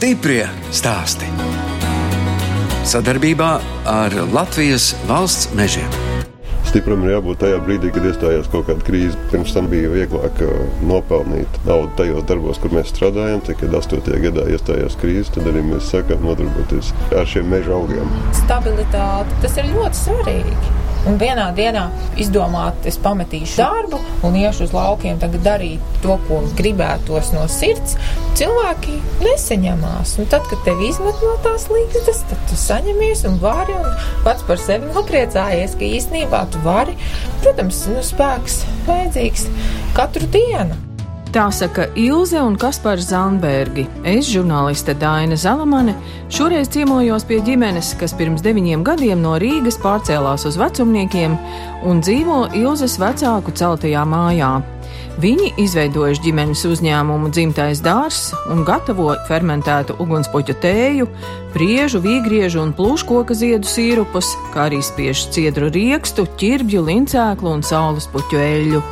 Stiprie stāsti. Sadarbībā ar Latvijas valsts mežiem. Stipram ir jābūt tajā brīdī, kad iestājās kaut kāda krīze. Pirms tam bija vieglāk uh, nopelnīt naudu tajos darbos, kur mēs strādājam. Tad, kad 8. gadā iestājās krīze, tad arī mēs sākām nodarboties ar šiem meža augiem. Stabilitāte tas ir ļoti svarīgi. Un vienā dienā izdomāt, es pametīšu darbu un iešu uz laukiem, tagad darīt to, ko gribētos no sirds. Cilvēki nesaņemās. Un tad, kad tev izmet no tās līgstas, tad tu saņemies un vari. Un pats par sevi nopriecājies, ka īstenībā tu vari. Protams, nu, spēks vajadzīgs katru dienu. Tā saka Ilze un Kaspars Zandbergi. Es, žurnāliste Daina Zalamane, šoreiz ciemojos pie ģimenes, kas pirms deviņiem gadiem no Rīgas pārcēlās uz vecumniekiem un dzīvo Ilzes vecāku celtajā mājā. Viņi izveidojuši ģimenes uzņēmumu dzimtais dārzs un gatavo fermentētu ugunspuķu tēju, priežu, vīgriežu un plūškoka ziedu sīrupus, kā arī spiež ciedru riekstu, ķirbju, lincēklu un saules puķu eļļu.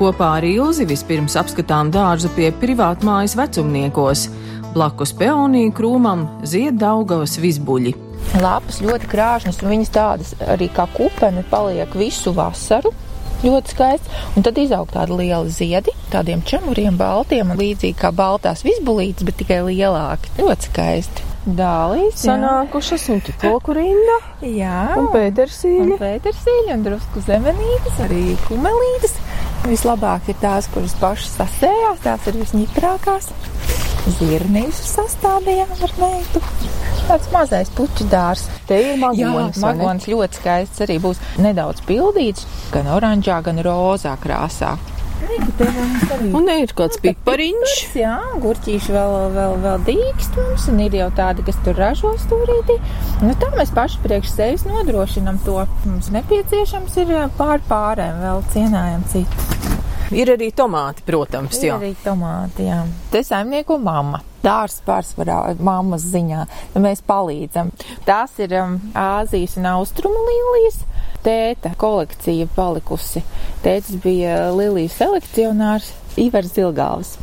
Kopā ar Ilzi vispirms apskatām dārzu pie privātmājas vecumniekos. Blakus peoniju krūmam zied Daugavas visbuļi. Lapas ļoti krāšņas, un viņas tādas arī kā kupene paliek visu vasaru. Ļoti skaisti. Un tad izaug tādi lieli ziedi, tādiem čemuriem, baltiem, līdzīgi kā baltās visbulītes, bet tikai lielāki. Ļoti skaisti. Dālīs sanākušas un koku rinda. Jā, un pētersīļi. Un pētersīļi un drusku zemenītes, arī kumelītes. Vislabāk ir tās, kuras pašas sasējās, tās ir visņiprākās. Zirnīšu sastādījām ar meitu. Tāds mazais puķu dārs. Te ir magonis. Jā, magonis ļoti skaists arī būs nedaudz pildīts, gan oranžā, gan rozā krāsā. Un ir kāds pipariņš. Jā, gurķīši vēl, vēl, vēl dīkst mums, un ir jau tādi, kas tur ražo stūrītī. Nu, tā mēs paši priekš sevis nodrošinam to. Mums nepieciešams ir pār pārēm, vēl cienājam citu. Ir arī tomāti, protams. Ir jā. arī tomāti, jā. Te saimnieko mamma. Dārsts pārsvarā mammas ziņā. Mēs palīdzam. Tās ir um, Āzijas un Austrumu līnijas tēta kolekcija palikusi. Tētis bija Lilijas selekcionārs Ivars Zilgāvs.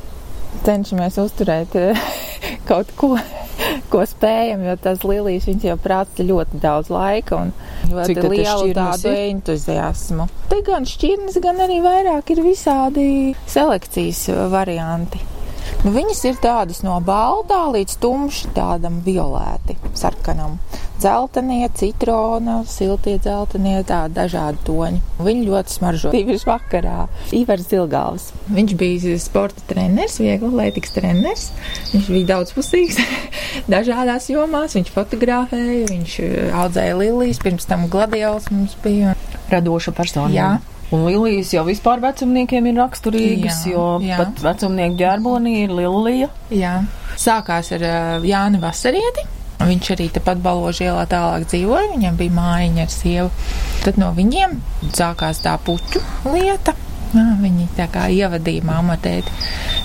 Cenšamies uzturēt kaut ko, ko spējam, jo tas Lilijas viņas jau prāts ļoti daudz laika un ļoti lielu tādu ir? entuziasmu. Te gan šķirnes, gan arī vairāk ir visādi selekcijas varianti. Nu, viņas ir tādas no baltā līdz tumši tādam violēti, sarkanam. Zeltenie, citrona, siltie zeltenie, tādi dažādi toņi. Viņi ļoti smaržo. Tīpaši vakarā. Ivars Zilgāls. Viņš bija sporta treneris, viegli atlētikas treneris. Viņš bija daudzpusīgs dažādās jomās. Viņš fotografēja, viņš audzēja lilijas, pirms tam gladiols mums bija. Radoša persona. Jā. Un lilijas jau vispār vecumniekiem ir raksturīgas, jā, jo jā. pat vecumnieku ģerbonī ir lilija. Jā. Sākās ar uh, Jāni Vasarieti. Viņš arī tepat baloži ielā tālāk dzīvoja, viņam bija mājiņa ar sievu. Tad no viņiem sākās tā puķu lieta. Viņi tā kā ievadīja mamma tēti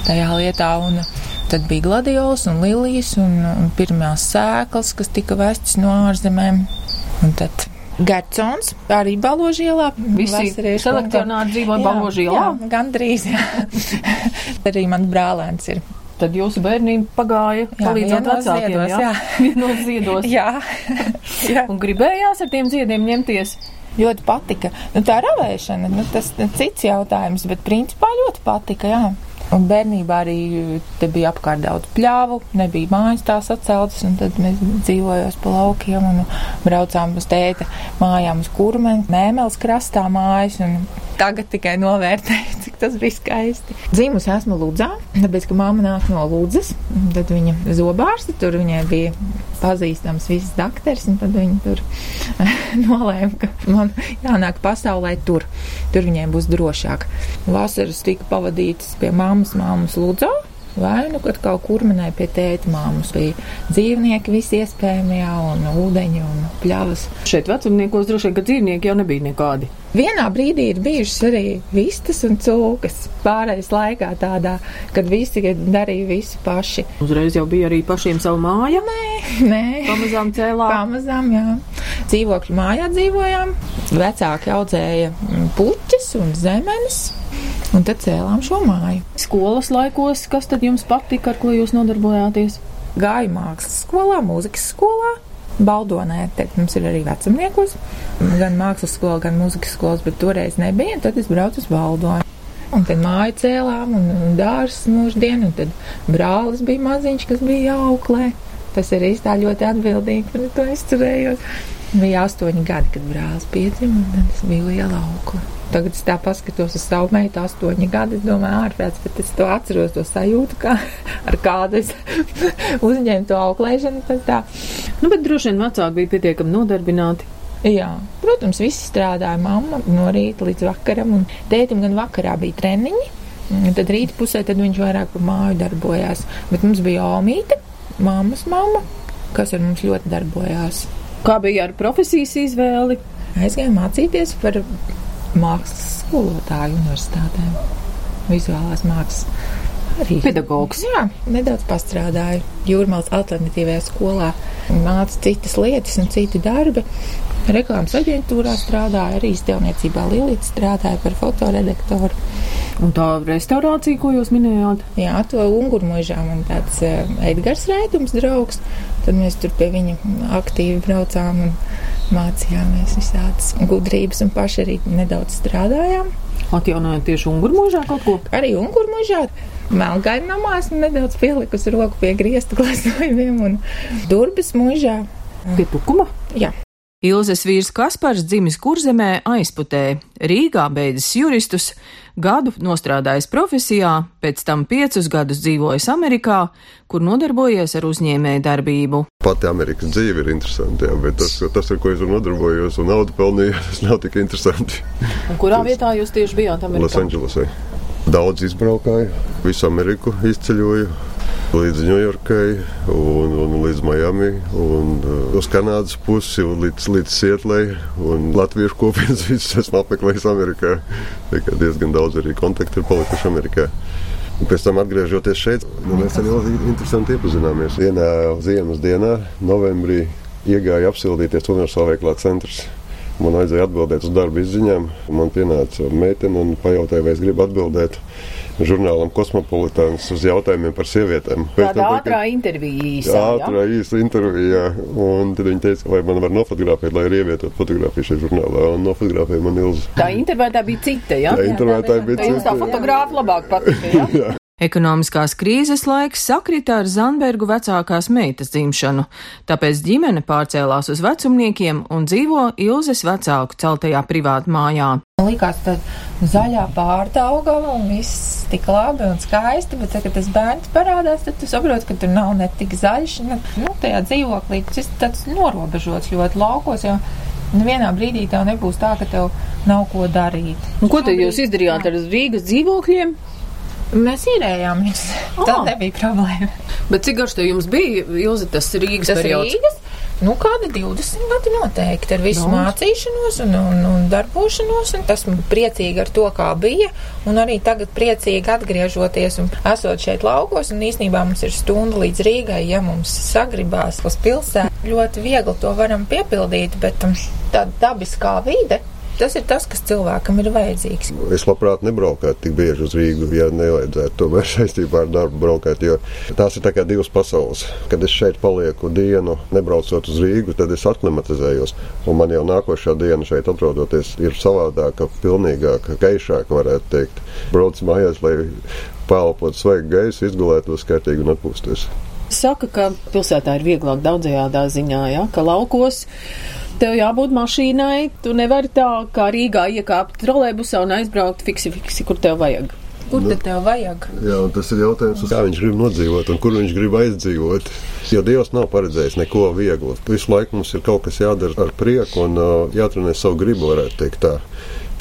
tajā lietā. Un, Tad bija gladiols un lilijas un, un pirmās sēklas, kas tika vestas no ārzemēm. Un tad Gercons, arī Baložielā. Visi selekcionāri dzīvo Baložielā? Jā, gandrīz, jā. arī man brālēns ir. Tad jūsu bērnība pagāja palīdzot vecākiem, jā? jā. no ziedos. jā. jā. Un gribējās ar tiem ziediem ņemties? Ļoti patika. Nu, tā ravēšana, nu, tas cits jautājums, bet principā ļoti patika, jā. Un bērnībā arī bija apkārt daudz pļāvu, nebija mājas tās atceltas, un tad mēs dzīvojām pa laukiem un braucām uz tēta mājām uz kurmeni, mēmeles krastā mājas. Tagad tikai novērtēju, cik tas bija skaisti. Dzīvusi esmu Ludzā, tāpēc, ka mamma nāk no Ludzas, tad viņa zobārsta, tur viņai bija pazīstams viss dakteris, un tad viņa tur nolēma, ka man jānāk pasaulē tur. Tur viņai būs drošāk. Vasaras tika pavadītas pie mammas, mammas Ludzā. Vai nu, kad kaut kur minēja pie tēta māmas, bija dzīvnieki visi iespējamie, un ūdeņi un pļavas. Šeit vecumniekos droši vien, ka dzīvnieki jau nebija nekādi. Vienā brīdī ir bijušas arī vistas un cūkas. Pārējais laikā tādā, kad visi darīja visu paši. Uzreiz jau bija arī pašiem savu māju. Nē, nē. Pamazām cēlām. Pamazām, jā. Dzīvokļu mājā dzīvojām. Vecāki audzēja puķis un zemenes. Un tad cēlām šo māju. Skolas laikos, kas tad jums patika, ar ko jūs nodarbojāties? gāju mākslas skolā, mūzikas skolā. Baldonē, tad mums ir arī vecumniekos, gan mākslas skola, gan mūzikas skolas, bet toreiz nebija, un tad es braucu uz Baldonu. Un tad māju cēlām, un, un dārzs mūždien, un tad brālis bija maziņš, kas bija auklē. Tas arī tā ļoti atbildīgi par to izturējot. Bija astoņi gadi, kad brālis piedzima, un tad es biju liela aukla. Tagad es tā paskatos uz savu meitu, astoņi gadi, domāju, ārprāts, bet es to atceros, to sajūtu, kā ar kādu es uzņēmu to auklēšanu. Tā. Nu, bet droši vien vecāki bija pietiekami nodarbināti. Jā, protams, visi strādāja. Mamma no rīta līdz vakaram, un tētim gan vakarā bija treniņi. Tad rīta pusē tad viņš vairāk par māju darbojās. Bet mums bija Omīte, mammas mamma, kas ar mums ļoti darbojās. Kā bija ar profesijas izvēli? Aizgāju mācīties par mākslas skolotāju universitātēm, vizuālās mākslas. Arī pedagogs. Jā, nedaudz pastrādāju Jūrmālas alternatīvajā skolā. Māca citas lietas un citi darbi. Reklāmas aģentūrā strādāja, arī izdevniecībā Lilita strādāja par fotoredaktoru. Un tā restaurācija, ko jūs minējāt? Jā, to ungurmužā man tāds uh, Edgars Rētums draugs. Tad mēs tur pie viņa aktīvi braucām un mācījāmies visādas gudrības un paši arī nedaudz strādājām. Atjaunojot tieši ungurmužā kaut ko? Arī ungurmužā. Melngaļa namā esmu nedaudz pielikusi roku pie griezta klasojumiem un durbes mužā. Pie tukuma? Jā. Ilzes vīrs Kaspars dzimis kurzemē aizputē, Rīgā beidzis juristus, gadu nostrādājis profesijā, pēc tam piecus gadus dzīvojis Amerikā, kur nodarbojies ar uzņēmēju darbību. Pati Amerikas dzīve ir interesanti, jā, bet tas, tas, ar ko es nodarbojos un naudu pelnīju, tas nav tik interesanti. Un kurā vietā jūs tieši bijāt Amerikā? Losandželosē. Daudz izbraukāju, visu Ameriku izceļoju līdz Ņujorkai un, un līdz Miami, un uh, uz Kanādas pusi un līdz, līdz Sietlei. Un latviešu kopienas visus esmu apmeklējis Amerikā. Tikai diezgan daudz arī kontaktu ir palikuši Amerikā. Un pēc tam, atgriežoties šeit, nu, mēs arī ļoti interesanti iepazināmies. Vienā ziemas dienā, novembrī, iegāja apsildīties Universālā veiklā centrs. Man vajadzēja atbildēt uz darba izziņām. Man pienāca meitene un pajautāja, vai es gribu atbildēt žurnālam Kosmopolitāns uz jautājumiem par sievietēm. Tāda ātrā intervija īsa. Ātrā īsa intervija. Un tad viņi teica, vai man var nofotografēt, lai arī ievietot fotografiju šajā žurnālā. Un nofotografēja man ilzi. Tā intervētā bija cita, jā? Tā intervētā bija cita. Jums tā fotogrāfa labāk patika, jā? jā. Ekonomiskās krīzes laiks sakrita ar Zanbergu vecākās meitas dzimšanu, tāpēc ģimene pārcēlās uz vecumniekiem un dzīvo Ilzes vecāku celtajā privātu mājā. Man likās, ka zaļā pārtauga un viss tik labi un skaisti, bet, tad, kad tas bērns parādās, tad tu saproti, ka tur nav ne tik zaļš, ne, nu, tajā dzīvoklī, tas tāds norobežots ļoti laukos, jo Nu, vienā brīdī tev nebūs tā, ka tev nav ko darīt. Un ko tad jūs izdarījāt ar Rīgas dzīvokļiem? Mēs īrējām viņus. Oh. Tā nebija problēma. Bet cik garš tev jums bija, Ilzi, tas Rīgas tas periods? Rīgas? Nu, kāda 20 gadi noteikti ar visu no. mācīšanos un, un, un darbošanos. Un esmu priecīga ar to, kā bija. Un arī tagad priecīgi atgriežoties un esot šeit laukos. Un īsnībā mums ir stunda līdz Rīgai, ja mums sagribās uz pilsētu. Ļoti viegli to varam piepildīt, bet um, tāda dabiskā vide Tas ir tas, kas cilvēkam ir vajadzīgs. Es labprāt nebraukātu tik bieži uz Rīgu, ja nevajadzētu tomēr saistībā ar darbu braukāt, jo tās ir tā kā divas pasaules. Kad es šeit palieku dienu, nebraucot uz Rīgu, tad es aklimatizējos. Un man jau nākošā diena šeit atrodoties ir savādāka, pilnīgāka, gaišāka, varētu teikt. Brauc mājās, lai pēlpotu svaigu gaisu, izgulētos kārtīgi un atpūsties. Saka, ka pilsētā ir vieglāk daudzajādā ziņā, ja? ka laukos tev jābūt mašīnai. Tu nevari tā kā Rīgā iekāpt trolēbusā un aizbraukt fiksi, fiksi, kur tev vajag. Kur tad tev vajag? Jā, tas ir jautājums, kā viņš grib nodzīvot un kur viņš grib aizdzīvot. Jo Dievs nav paredzējis neko vieglu. Visu laiku mums ir kaut kas jādara ar prieku un uh, jātrenē savu gribu, varētu teikt tā.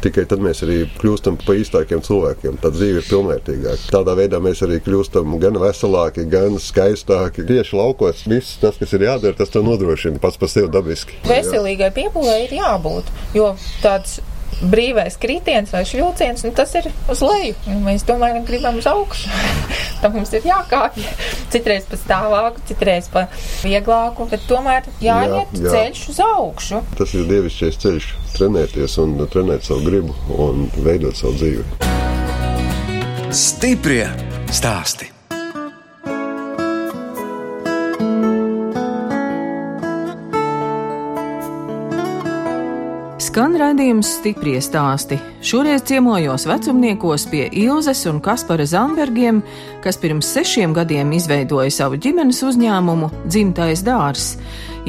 Tikai tad mēs arī kļūstam par īstākiem cilvēkiem. Tad dzīve ir pilnvērtīgāka. Tādā veidā mēs arī kļūstam gan veselāki, gan skaistāki. Tieši laukos viss tas, kas ir jādara, tas to nodrošina pats par sevi dabiski. Veselīgai piepūlē ir jābūt, jo tāds brīvais kritiens vai švilciens, nu, tas ir uz leju. Nu, mēs tomēr gribam uz augšu. Tam mums ir jākāpj. Citreiz pa stāvāku, citreiz pa vieglāku, bet tomēr jāiet jā, jā. ceļš uz augšu. Tas ir dievišķais ceļš - trenēties un trenēt savu gribu un veidot savu dzīvi. Stiprie stāsti! Skan raidījums stipri stāsti. Šoreiz ciemojos vecumniekos pie Ilzes un Kaspara Zambergiem, kas pirms sešiem gadiem izveidoja savu ģimenes uzņēmumu Dzimtais dārs.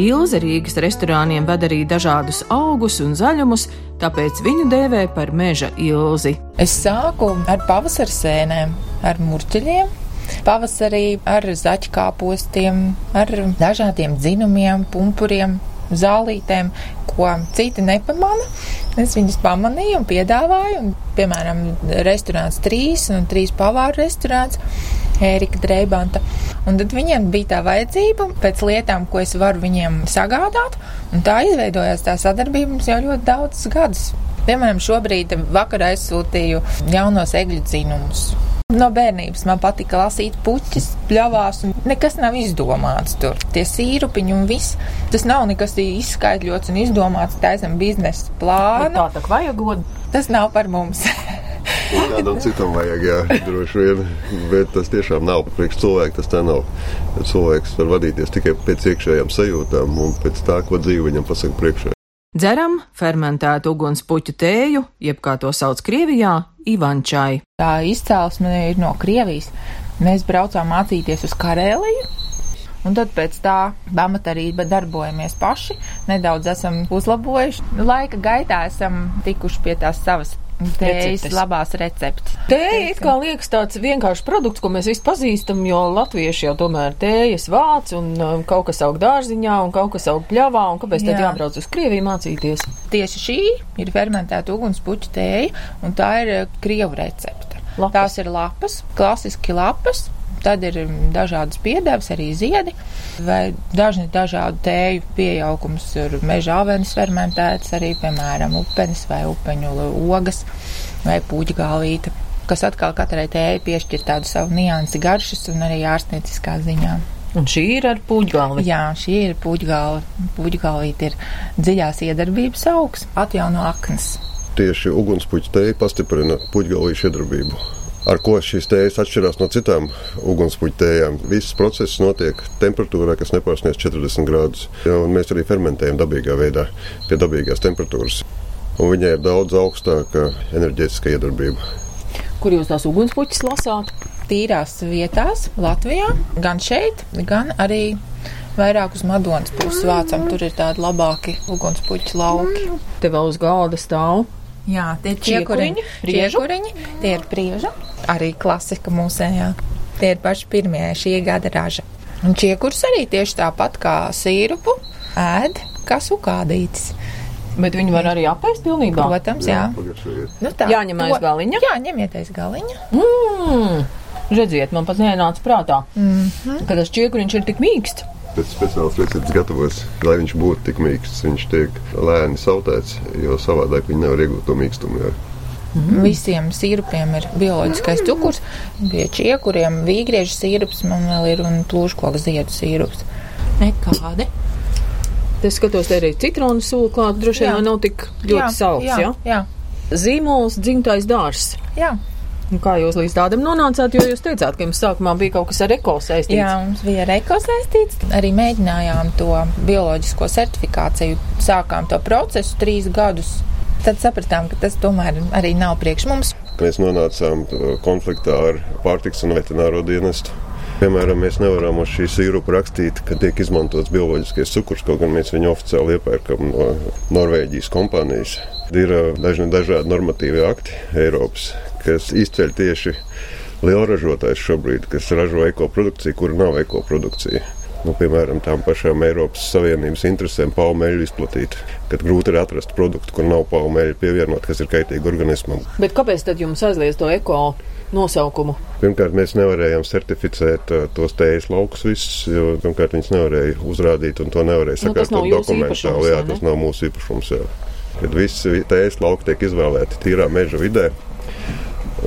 Ilze Rīgas restorāniem ved arī dažādus augus un zaļumus, tāpēc viņu dēvē par meža ilzi. Es sāku ar pavasara sēnēm, ar murķeļiem. Pavasarī ar zaķkāpostiem, ar dažādiem dzinumiem, pumpuriem, zālītēm, ko citi nepamana. Es viņus pamanīju un piedāvāju. Un, piemēram, restorāns trīs un trīs pavāru restorāns. Ērika Dreibanta. Un tad viņiem bija tā vajadzība pēc lietām, ko es varu viņiem sagādāt. Un tā izveidojās tā sadarbība mums jau ļoti daudzus gadus. Piemēram, šobrīd vakarā aizsūtīju jaunos egļu dzinumus. No bērnības man patika lasīt puķis, pļavās, un nekas nav izdomāts tur. Tie sīrupiņi un viss. Tas nav nekas izskaidrots un izdomāts taisam biznesa plānu. Tā tā vajagot. Tas nav par mums. Kādam citam vajag, jā, droši vien. Bet tas tiešām nav priekš cilvēka. Tas tā nav. Cilvēks var vadīties tikai pēc iekšējām sajūtām un pēc tā, ko dzīve viņam pasaka priekšā. Dzeram fermentētu ugunspuķu tēju, jeb kā to sauc Krievijā, Ivančai. Tā izcelsme ir no Krievijas. Mēs braucām mācīties uz Karēliju. Un tad pēc tā pamata arī darbojamies paši. Nedaudz esam uzlabojuši. Laika gaitā esam tikuši pie tās savas tējas labās receptes. Tēja it kā liekas tāds vienkāršs produkts, ko mēs visi pazīstam, jo latvieši jau tomēr tējas vāc un um, kaut kas aug dārziņā un kaut kas aug pļavā, un kāpēc tad Jā. jābrauc uz Krieviju mācīties? Tieši šī ir fermentēta ugunspuķa tēja, un tā ir eh, krievu recepte. Lapas. Tās ir lapas, klasiski lapas. Tad ir mm, dažādas piedevas, arī ziedi, vai dažni dažādu tēju pieaugums. Ir meža avenis fermentēts, arī, piemēram, upenis vai upeņu ogas vai puķgālīte, kas atkal katrai tējai piešķir tādu savu niansi garšas un arī ārstnieciskā ziņā. Un šī ir ar puģgalvi. Jā, šī ir puķgāla. Puķgālīte ir dziļās iedarbības augs, atjauno aknas. Tieši ugunspuķa tēja pastiprina puķgalīšu iedarbību. Ar ko šīs tējas atšķirās no citām ugunspuķa tējām? Viss process notiek temperatūrā, kas nepārsniedz 40 grādus. Ja, un mēs arī fermentējam dabīgā veidā, pie dabīgās temperatūras. Un viņai ir daudz augstāka enerģētiskā iedarbība. Kur jūs tās ugunspuķis lasāt? tīrās vietās Latvijā, gan šeit, gan arī vairāk uz Madonas puses vācam. Tur ir tādi labāki ugunspuķi lauki. Te vēl uz galda stāv. Jā, tie ir Čiekuriņi, čiekuriņi, tie ir prieža, arī klasika mūsējā. Tie ir paši pirmie šī gada raža. Un čiekurs arī tieši tāpat kā sīrupu ēd, kā sukādītis. Bet viņi var arī apēst pilnībā. Protams, jā. Pagaršojiet. Nu, tā, Jāņem aiz galiņa? Jā, ņemieties galiņa. Mm. Redziet, man pat nenāca prātā, mm -hmm. ka tas čiekuriņš ir tik mīksts. Pēc speciālas receptes gatavos, lai viņš būtu tik mīksts. Viņš tiek lēni sautēts, jo savādāk viņi nevar iegūt to mīkstumu. Jā. Mm. Visiem sīrupiem ir bioloģiskais cukurs. Pie čiekuriem vīgriežu sīrups man vēl ir un plūškoku ziedu sīrups. Nekādi. Es skatos, te arī citronu sula klāta. Droši vien Jā. jau nav tik ļoti salds. jā, Ja? jā, Zīmols, dzimtais dārzs. jā. Un Kā jūs līdz tādam nonācāt? Jo jūs teicāt, ka jums sākumā bija kaut kas ar eko saistīts. Jā, mums bija ar eko saistīts. Arī mēģinājām to bioloģisko certifikāciju. Sākām to procesu trīs gadus. Tad sapratām, ka tas tomēr arī nav priekš mums. Mēs nonācām uh, konfliktā ar pārtiks un veterināro dienestu. Piemēram, mēs nevaram uz šī sīrupa rakstīt, ka tiek izmantots bioloģiskais cukurs, kaut gan mēs viņu oficiāli iepērkam no Norvēģijas kompānijas. Ir dažni dažādi normatīvi akti Eiropas, kas izceļ tieši lielražotājs šobrīd, kas ražo ekoprodukciju, kur nav ekoprodukcija. Nu, piemēram, tām pašām Eiropas Savienības interesēm paumeļu izplatīt, kad grūti ir atrast produktu, kur nav paumeļu pievienot, kas ir kaitīgi organismam. Bet kāpēc tad jums aizliedz to eko nosaukumu? Pirmkārt, mēs nevarējām certificēt uh, tos tējas laukus visus, jo pirmkārt viņas nevarēja uzrādīt un to nevarēja Nu, sakārtot īpašums, dokumentāli. Jā, tas nav mūsu īpašums. Jā. Kad visi tējas lauki tiek izvēlēti tīrā meža vidē,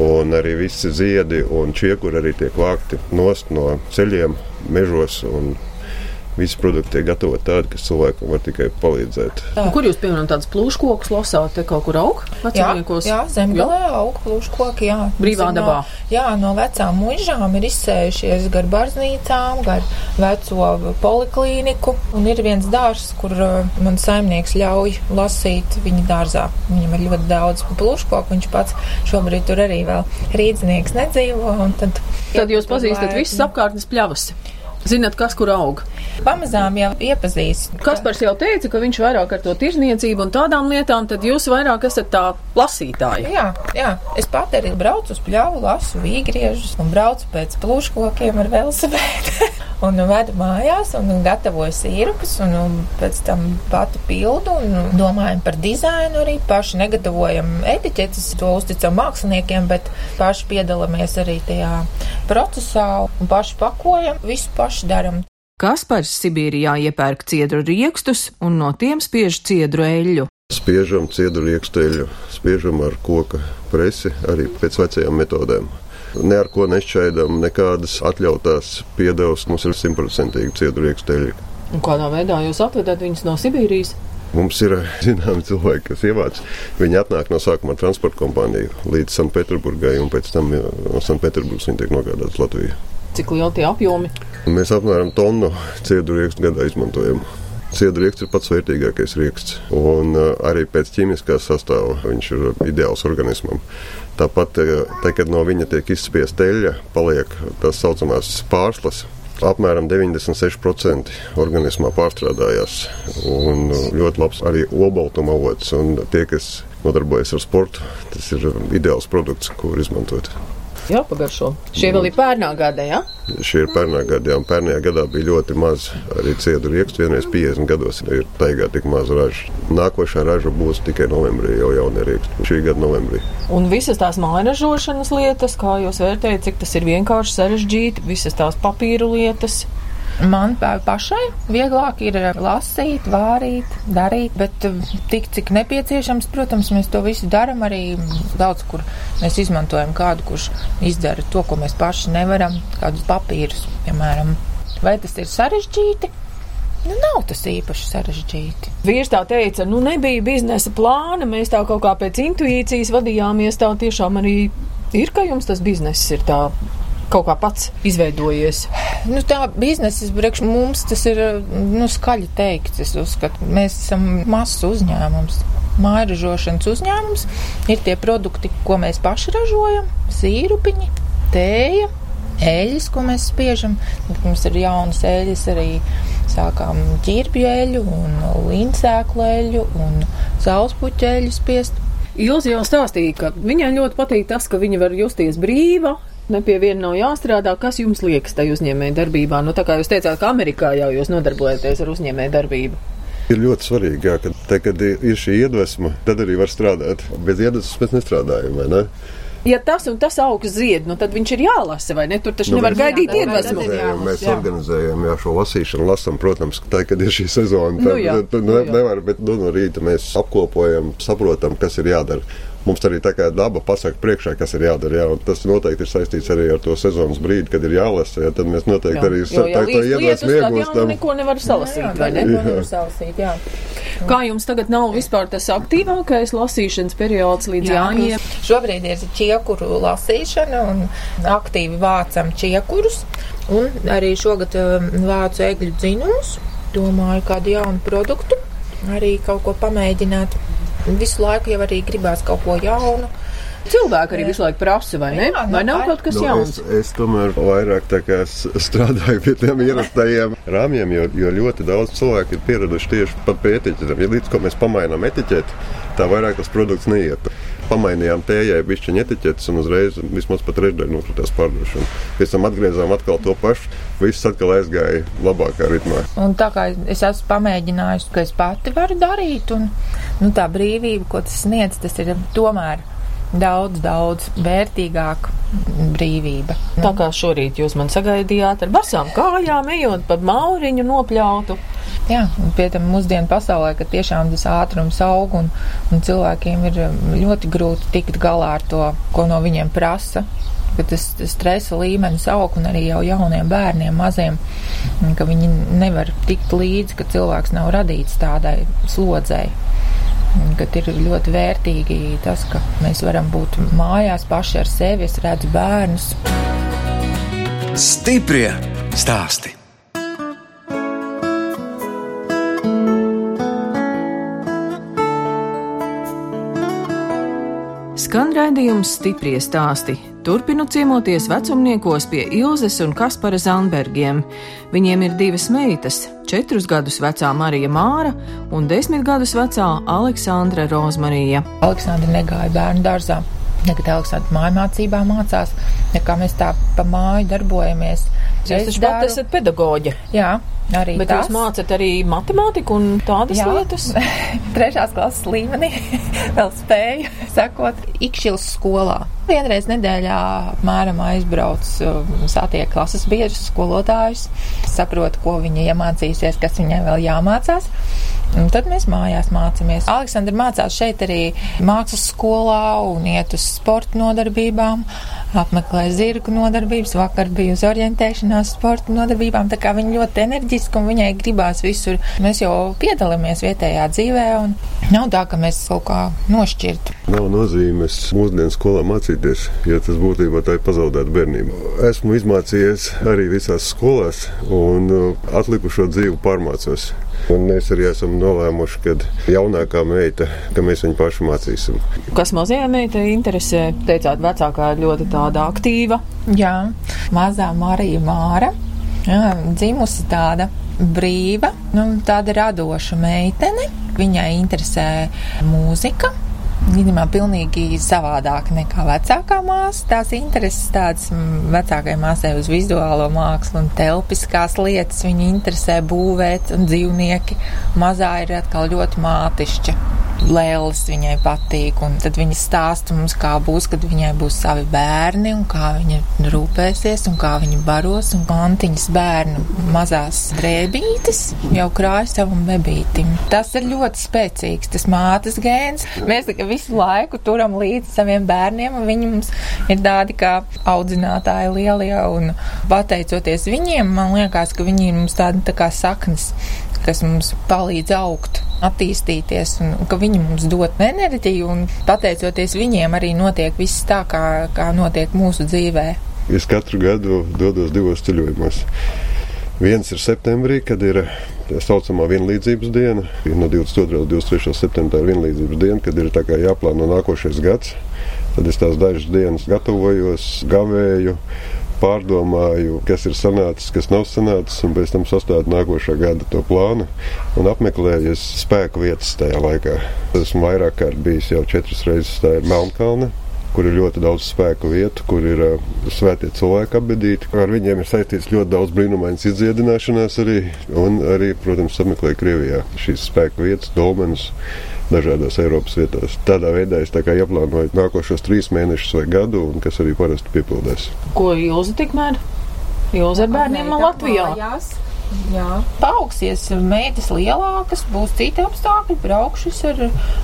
un arī visi ziedi un čiekuri arī tiek vākti no ceļiem, mežos un visi produkti tiek gatavoti tādi, kas cilvēkam var tikai palīdzēt. Tā. Kur jūs, piemēram, tādus plūškokus lasāt, te kaut kur aug? Vecumniekos? Jā, jā zemgalē aug plūškoki, jā. Brīvā Zin, dabā. No, jā, no vecām muižām ir izsējušies gar barznīcām, gar veco poliklīniku, un ir viens dārs, kur uh, man saimnieks ļauj lasīt viņa dārzā. Viņam ir ļoti daudz plūškoku, viņš pats šobrīd tur arī vēl rīdzinieks nedzīvo, un tad. Tad jūs pazīstat visas apkārtnes pļavas. Zinat, kas kur aug? Pamazām jau iepazīst. Kaspars jau teica, ka viņš vairāk ar to tirzniecību un tādām lietām, tad jūs vairāk esat tā lasītāji. Jā, jā. es pat arī braucu uz pļauju, lasu vīgriežus un braucu pēc plūškokiem ar velosipēdu. un vedu mājās un gatavoju sīrupus un, un pēc tam pati pildu un domājam par dizainu arī. Paši negatavojam etiķetes, to uzticam māksliniekiem, bet paši piedalāmies arī tajā procesā un paši pakojam, visu paši daram. Kaspars Sibīrijā iepērk ciedru riekstus un no tiem spiež ciedru eļļu. Spiežam ciedru rieksteļu, spiežam ar koka presi arī pēc vecajām metodēm. Ne ar ko nešķaidām, nekādas atļautās piedevas. Mums ir simtprocentīgi ciedru rieksteļi. Un kādā veidā jūs atvedat viņus no Sibīrijas? Mums ir zināmi cilvēki, kas ievāc. Viņi atnāk no sākuma transporta kompāniju līdz Sanktpēterburgai, un pēc tam no Sanktpēterburgas viņi tiek nogādāti Latvijā. Cik lieli tie apjomi? Mēs apmēram tonu ciedu riekstu gadā izmantojam. Ciedu rieksts ir pats vērtīgākais rieksts, un uh, arī pēc ķīmiskā sastāvā viņš ir ideāls organismam. Tāpat, te, kad no viņa tiek izspiesta eļļa, paliek tās saucamās pārslas, apmēram 96% organismā pārstrādājās. Un ļoti labs arī olbaltuma avots. Un tie, kas nodarbojas ar sportu, tas ir ideāls produkts, ko var izmantot. Jā, pagaršo. Šie vēl ir pērnā gada, jā? Ja? Šie ir pērnā gada, jā. Pērnajā gadā bija ļoti maz arī ciedu riekstu. Vienreiz 50 gados ir taigā tik maz raža. Nākošā raža būs tikai novembrī, jau jaunie rieksti. Šī gada novembrī. Un visas tās mājražošanas lietas, kā jūs vērtējat, cik tas ir vienkārši sarežģīti, visas tās papīru lietas. Man pašai vieglāk ir lasīt, vārīt, darīt, bet um, tik cik nepieciešams, protams, mēs to visu darām arī daudz kur. Mēs izmantojam kādu, kurš izdara to, ko mēs paši nevaram, kādus papīrus, piemēram. Vai tas ir sarežģīti? Nu, nav tas īpaši sarežģīti. Vīrs tā teica, nu nebija biznesa plāna, mēs tā kaut kā pēc intuīcijas vadījāmies. Tā tiešām arī ir, ka jums tas bizness ir tā kaut kā pats izveidojies? Nu, tā biznesa priekš mums tas ir nu, skaļi teikts. Es uzskatu, mēs esam mazs uzņēmums. Mājražošanas uzņēmums ir tie produkti, ko mēs paši ražojam - sīrupiņi, tēja, eļļas, ko mēs spiežam. Mums ir jaunas eļļas arī sākām ķirbju eļļu un līnsēklu eļļu un sauspuķu eļļu spiest. Ilzi jau stāstīja, ka viņai ļoti patīk tas, ka viņa var justies brīva, Ne pie viena nav jāstrādā. Kas jums liekas tajā uzņēmēja darbībā? Nu, tā kā jūs teicāt, ka Amerikā jau jūs nodarbojaties ar uzņēmēju darbību. Ir ļoti svarīgi, jā, ka te, kad ir šī iedvesma, tad arī var strādāt. Bez iedvesmas mēs nestrādājam, vai ne? ja tas un tas augs zied, nu, tad viņš ir jālasa, vai ne? Tur taču nu, nevar gaidīt iedvesmu. Mēs jā. organizējam jā, šo lasīšanu, lasam, protams, tā, kad ir šī sezona. Tad, nu, jā, tad, nu, ne, nevar, bet nu, no rīta mēs apkopojam, saprotam, kas ir jādara mums arī tā kā daba pasaka priekšā, kas ir jādara. Jā, tas noteikti ir saistīts arī ar to sezonas brīdi, kad ir jālasa. Jā, tad mēs noteikti jā. arī jo, tā, to iedvesmu iegūstam. Neko nevar salasīt, jā, vai ne? Nevar salasīt, jā. Kā jums tagad nav vispār tas aktīvākais lasīšanas periods līdz jā, jāņem? Šobrīd ir čiekuru lasīšana un aktīvi vācam čiekurus. Un arī šogad um, vācu egļu dzinumus. Domāju, kādu jaunu produktu arī kaut ko pamēģināt. Visu laiku jau arī gribās kaut ko jaunu. Cilvēki arī visu laiku prasa, vai ne? Jā, vai nav kaut kas nu, jauns? Es, es tomēr vairāk strādāju pie tiem ierastajiem rāmjiem, jo, jo ļoti daudz cilvēku ir pieraduši tieši pie etiķetēm. Ja līdz ko mēs pamainām etiķeti, tā vairāk tas produkts neiet pamainījām tējai bišķiņu etiķetes un uzreiz vismaz pat trešdaļu nokritās pārdošana. Pēc tam atgriezām atkal to pašu, viss atkal aizgāja labākā ritmā. Un tā kā es esmu pamēģinājusi, ka es pati varu darīt, un nu, tā brīvība, ko tas sniedz, tas ir tomēr daudz, daudz vērtīgāka brīvība. Tā kā šorīt jūs man sagaidījāt ar basām kājām, ejot pa mauriņu nopļautu. Jā, pie tam mūsdienu pasaulē, ka tiešām tas ātrums aug un, un cilvēkiem ir um, ļoti grūti tikt galā ar to, ko no viņiem prasa. Tas, tas stresa līmenis aug un arī jau jauniem bērniem, maziem. ka viņi nevar tikt līdzi, ka cilvēks nav radīts tādai slodzei. Kad ir ļoti vērtīgi tas, ka mēs varam būt mājās paši ar sevi, es redzu bērnus. Stiprie stāsti! Skan raidījums stiprie stāsti. Turpinu ciemoties vecumniekos pie Ilzes un Kaspara Zandbergiem. Viņiem ir divas meitas - četrus gadus vecā Marija Māra un desmit gadus vecā Aleksandra Rozmarija. Aleksandra negāja bērnu dārzā. Nekad Aleksandra mājmācībā mācās, nekā mēs tā pa māju darbojamies. Jūs taču pat esat pedagoģe. Jā, arī Bet tas. jūs mācat arī matemātiku un tādas Jā. lietas? Trešās klases līmenī vēl spēju sekot Ikšķils skolā. Vienreiz nedēļā apmēram aizbrauc, um, satiek klases biedrus, skolotājus, saprot, ko viņa iemācīsies, kas viņai vēl jāmācās. Un tad mēs mājās mācāmies. Aleksandra mācās šeit arī mākslas skolā un iet uz sporta nodarbībām, apmeklē zirgu nodarbības. Vakar bija uz orientēšanās sporta nodarbībām, tā kā viņa ļoti enerģiska un viņai gribās visur. Mēs jau piedalāmies vietējā dzīvē un nav tā, ka mēs kaut kā nošķirtu. Nav nozīmes mūsdienu skolā mācīties, ja tas būtībā tā ir pazaudēta bērnība. Esmu izmācījies arī visās skolās un uh, atlikušo dzīvi pārmācos. Un mēs arī esam nolēmuši, ka jaunākā meita, ka mēs viņu pašu mācīsim. Kas mazajā meitai interesē? Teicāt, vecākā ir ļoti tāda aktīva. Jā, mazā Marija Māra, jā, dzimusi tāda brīva, nu, tāda radoša meitene. Viņai interesē mūzika. Viņam pilnīgi savādāk nekā vecākā māsa. Tās intereses tādas mm, vecākajai māsai uz vizuālo mākslu un telpiskās lietas. Viņa interesē būvēt un dzīvnieki. Mazā ir atkal ļoti mātišķa. Lēlis viņai patīk, un tad viņa stāsta mums, kā būs, kad viņai būs savi bērni, un kā viņa rūpēsies, un kā viņa baros, un kantiņas bērnu mazās drēbītes jau krāja savam bebītim. Tas ir ļoti spēcīgs, tas mātes gēns. Mēs visu laiku turam līdzi saviem bērniem, un viņi mums ir tādi kā audzinātāji lielie, un pateicoties viņiem, man liekas, ka viņi ir mums tādi tā kā saknes, kas mums palīdz augt attīstīties, un ka viņi mums dod enerģiju, un pateicoties viņiem arī notiek viss tā, kā, kā notiek mūsu dzīvē. Es katru gadu dodos divos ceļojumos. Viens ir septembrī, kad ir tā saucamā vienlīdzības diena. No 22. līdz 23. septembrim ir vienlīdzības diena, kad ir jāplāno nākošais gads. Tad es tās dažas dienas gatavojos, gavēju, pārdomāju, kas ir sanācis, kas nav sanācis, un pēc tam sastādu nākošā gada to plānu un apmeklēju spēku vietas tajā laikā. Esmu vairāk kārt bijis jau četras reizes, tā ir Melnkalne. Kur ir ļoti daudz spēku vietu, kur ir uh, svētie cilvēki apbedīti. Ar viņiem ir saistīts ļoti daudz brīnumainas izdziedināšanās arī, un arī, protams, apmeklēju Krievijā šīs spēku vietas, dolmeņus dažādās Eiropas vietās. Tādā veidā es tā kā ieplānoju nākošos trīs mēnešus vai gadu, un kas arī parasti piepildās. Ko Ilza tikmēr? Ilza ar bērniem man Latvijā. Mājās. Jā, paaugsies meitas lielākas, būs citi apstākļi, braukšas ar,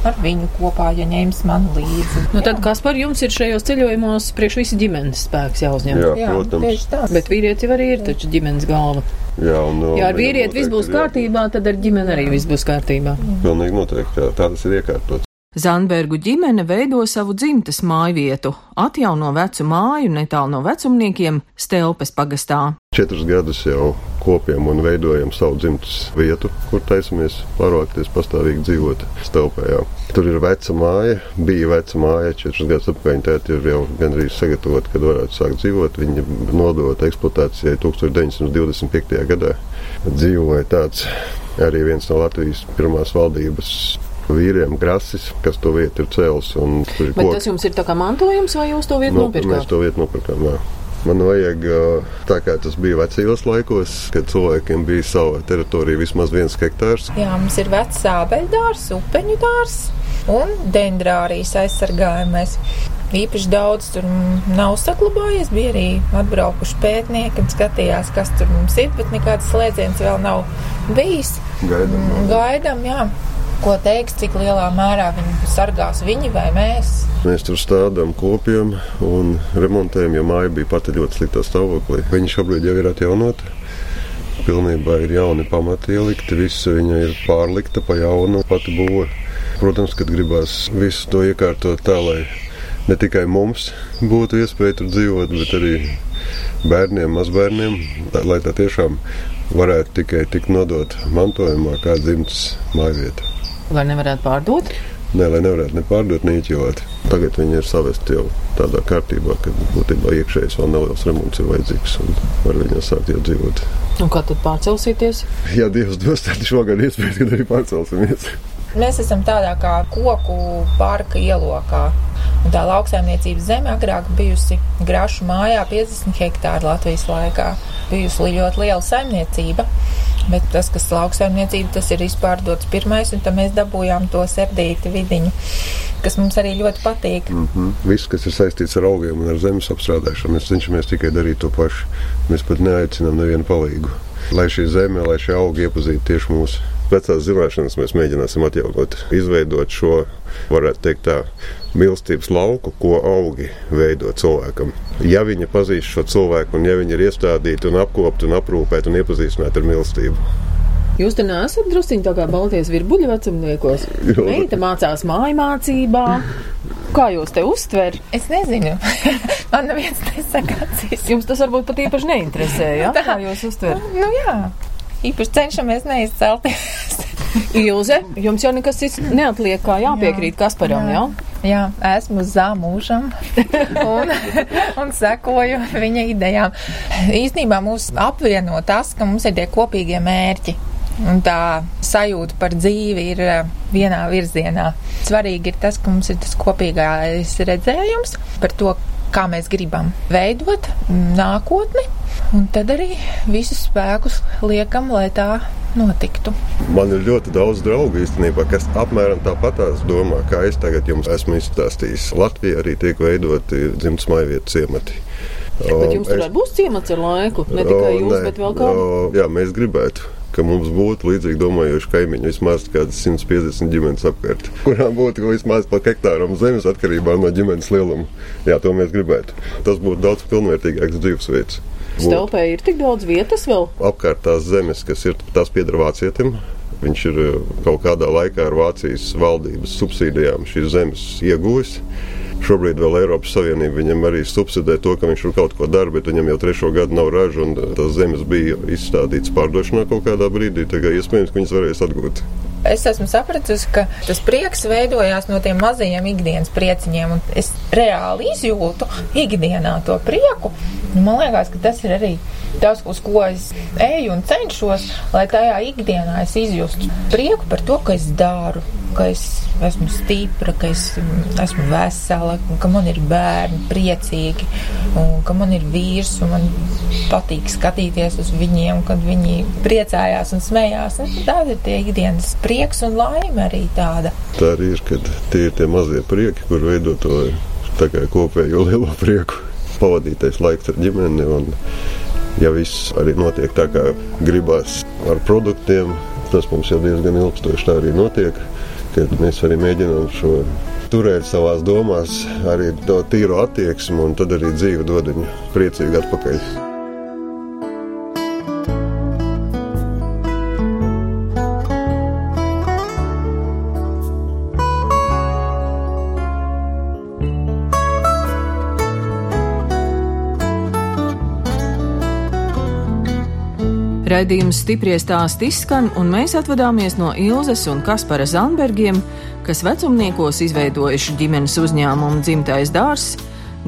ar viņu kopā, ja ņems man līdzi. Nu, tad kas par jums ir šajos ceļojumos priekš visi ģimenes spēks jāuzņem? Jā, Jā, protams. Bet vīrietis jau arī ir taču ģimenes galva. Jā, un, uh, Ja ar vīrieti viss būs jā- kārtībā, tad ar ģimeni arī viss būs kārtībā. Pilnīgi noteikti. Tā, tā tas ir iekārtots. Zandbergu ģimene veido savu dzimtas mājvietu, atjauno vecu māju netālu no vecumniekiem Stelpes pagastā. Četrus gadus jau kopjam un veidojam savu dzimtas vietu, kur taisamies pārvākties, pastāvīgi dzīvot Stelpējā. Tur ir veca māja, bija veca māja, četrus gadus atpakaļ tēti ir jau gandrīz sagatavota, kad varētu sākt dzīvot. Viņa nodota eksploatācijai 1925. gadā. Dzīvoja tāds arī viens no Latvijas pirmās valdības vīriem, Grasis, kas to vietu ir cēlis. un tur ir Bet koki. tas jums ir tā kā mantojums, vai jūs to vietu Nu, mēs nopirkāt? to vietu nopirkām. Jā. Man vajag, tā kā tas bija vecajos laikos, kad cilvēkiem bija sava teritorija vismaz viens hektārs. Jā, mums ir vecs sābeļdārs, upeņu dārs un dendrārijas aizsargājumais. Īpaši daudz tur nav saglabājies. Bija arī atbraukuši pētnieki skatījās, kas tur mums ir, bet nekāds slēdziens vēl nav bijis. Gaidām. Gaidām, jā. Ko teiks, cik lielā mērā viņi sargās viņi vai mēs? Mēs tur stādām kopiem un remontējam, jo māja bija pati ļoti sliktā stāvoklī. Viņa šobrīd jau ir atjaunota. pilnībā ir jauni pamati ielikti, visa viņa ir pārlikta pa jaunu pati būva. Protams, kad gribās visu to iekārtot tā, lai ne tikai mums būtu iespēja tur dzīvot, bet arī bērniem, mazbērniem, tā, lai tā tiešām varētu tikai tikt nodot mantojumā kā dzimtas mājvieta. Lai nevarētu pārdot? Nē, lai nevarētu ne pārdot, ne iķilot. Tagad viņi ir savesti jau tādā kārtībā, ka būtībā iekšējais vēl neliels remonts ir vajadzīgs un var viņā sākt jau dzīvot. Un kā tad pārcelsieties? Ja Dievs dos, tad šogad iespējams, ka arī pārcelsimies. Mēs esam tādā kā koku parka ielokā. Un tā lauksaimniecības zeme agrāk bijusi grašu mājā 50 hektāru Latvijas laikā. Bijusi ļoti liela saimniecība. Bet tas, kas lauksaimniecība, tas ir izpārdots pirmais, un tam mēs dabūjām to serdīti vidiņu, kas mums arī ļoti patīk. Mm -hmm. Viss, kas ir saistīts ar augiem un ar zemes apstrādāšanu, mēs cenšamies tikai darīt to pašu. Mēs pat neaicinām nevienu palīgu. Lai šī zeme, lai šie augi iepazītu tieši mūsu vecās zināšanas mēs mēģināsim atjaunot, izveidot šo, varētu teikt, tā mīlestības lauku, ko augi veido cilvēkam. Ja viņi pazīst šo cilvēku, un ja viņi ir iestādīti un apkopti un aprūpēti un iepazīstināti ar mīlestību. Jūs te neesat drusciņi tā kā Baltijas virbuļu vecumniekos. Meita mācās māju mācībā. Kā jūs te uztver? Es nezinu, man neviens nesakācīs. Jums tas varbūt pat īpaši neinteresē, ja? Tā. Kā jūs uztver? Nu jā, īpaši cenšamies neizcelties. Ilze, jums jau nekas cits neatliek, kā jāpiekrīt Kasparam, jā? Jā, esmu zāmūžam un, un sekoju viņa idejām. Īstenībā mūs apvieno tas, ka mums ir tie kopīgie mērķi. Un tā sajūta par dzīvi ir eh, vienā virzienā. Svarīgi ir tas, ka mums ir tas kopīgais redzējums par to, kā mēs gribam veidot nākotni, un tad arī visus spēkus liekam, lai tā notiktu. Man ir ļoti daudz draugu īstenībā, kas apmēram tāpatās domā, kā es tagad jums esmu izstāstījis. Latvija arī tiek veidoti dzimtas maivietu ciemati. Bet jums tur es... būs ciemats ar laiku, ne tikai jūs, nē, bet vēl kādu? o, Jā, mēs gribētu. Ka mums būtu līdzīgi domājoši kaimiņi, vismaz kādas 150 ģimenes apkārt, kurām būtu vismaz pa hektāram zemes atkarībā no ģimenes lieluma. Jā, to mēs gribētu. Tas būtu daudz pilnvērtīgāks dzīvesveids. Stelpē ir tik daudz vietas vēl. apkārt tās zemes, kas ir tās pieder vācietim. Viņš ir eh, kaut kādā laikā ar Vācijas valdības subsīdijām šīs zemes ieguvis. Šobrīd vēl Eiropas Savienība viņam arī subsidē to, ka viņš tur kaut ko dara, bet viņam jau trešo gadu nav raža, un tās zemes bija izstādītas pārdošanā kaut kādā brīdī. Tagad iespējams, ka viņas varēs atgūt. Es esmu sapratusi, ka tas prieks veidojās no tiem mazajiem ikdienas prieciņiem, un es reāli izjūtu ikdienā to prieku. Un Man liekas, ka tas ir arī tas, uz ko es eju un cenšos, lai tajā ikdienā es izjustu prieku par to, ka es daru, ka es esmu stipra, ka es esmu vesela, ka man ir bērni priecīgi, un ka man ir vīrs, un man patīk skatīties uz viņiem, kad viņi priecājās un smējās. Un Tāds ir tie ikdienas prieks un laime arī tāda. Tā arī ir, kad tie ir tie mazie prieki, kur veido to kopējo lielo prieku. Pavadītais laiks ar ģimeni, un ja viss arī notiek tā, kā gribās ar produktiem, tas mums jau diezgan ilgstoši tā arī notiek. Mēs arī mēģinām šo turēt savās domās, arī to tīro attieksmi, un tad arī dzīve dod viņu priecīgi atpakaļ. Raidījums stipri stāst izskan, un mēs atvadāmies no Ilzes un Kaspara Zandbergiem, kas vecumniekos izveidojuši ģimenes uzņēmumu dzimtais dārzs,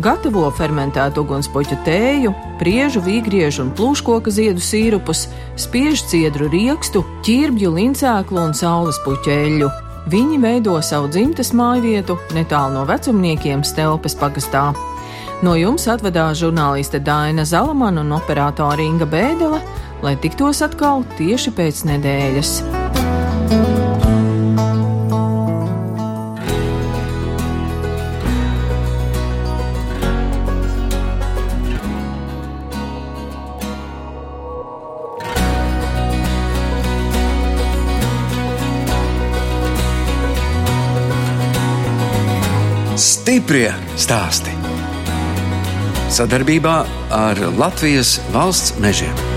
gatavo fermentētu ugunspuķu tēju, priežu, vīgriežu un plūškoka ziedu sīrupus, spiež ciedru riekstu, ķirbju, lincēklu un saules puķeļu. Viņi veido savu dzimtas mājvietu netālu no vecumniekiem Stelpes pagastā. No jums atvedās žurnāliste Dāna Zalamana un operātore Inga Bēdele, lai tiktos atkal tieši pēc nedēļas. Stiprie stāsti. Sadarbībā ar Latvijas valsts mežiem.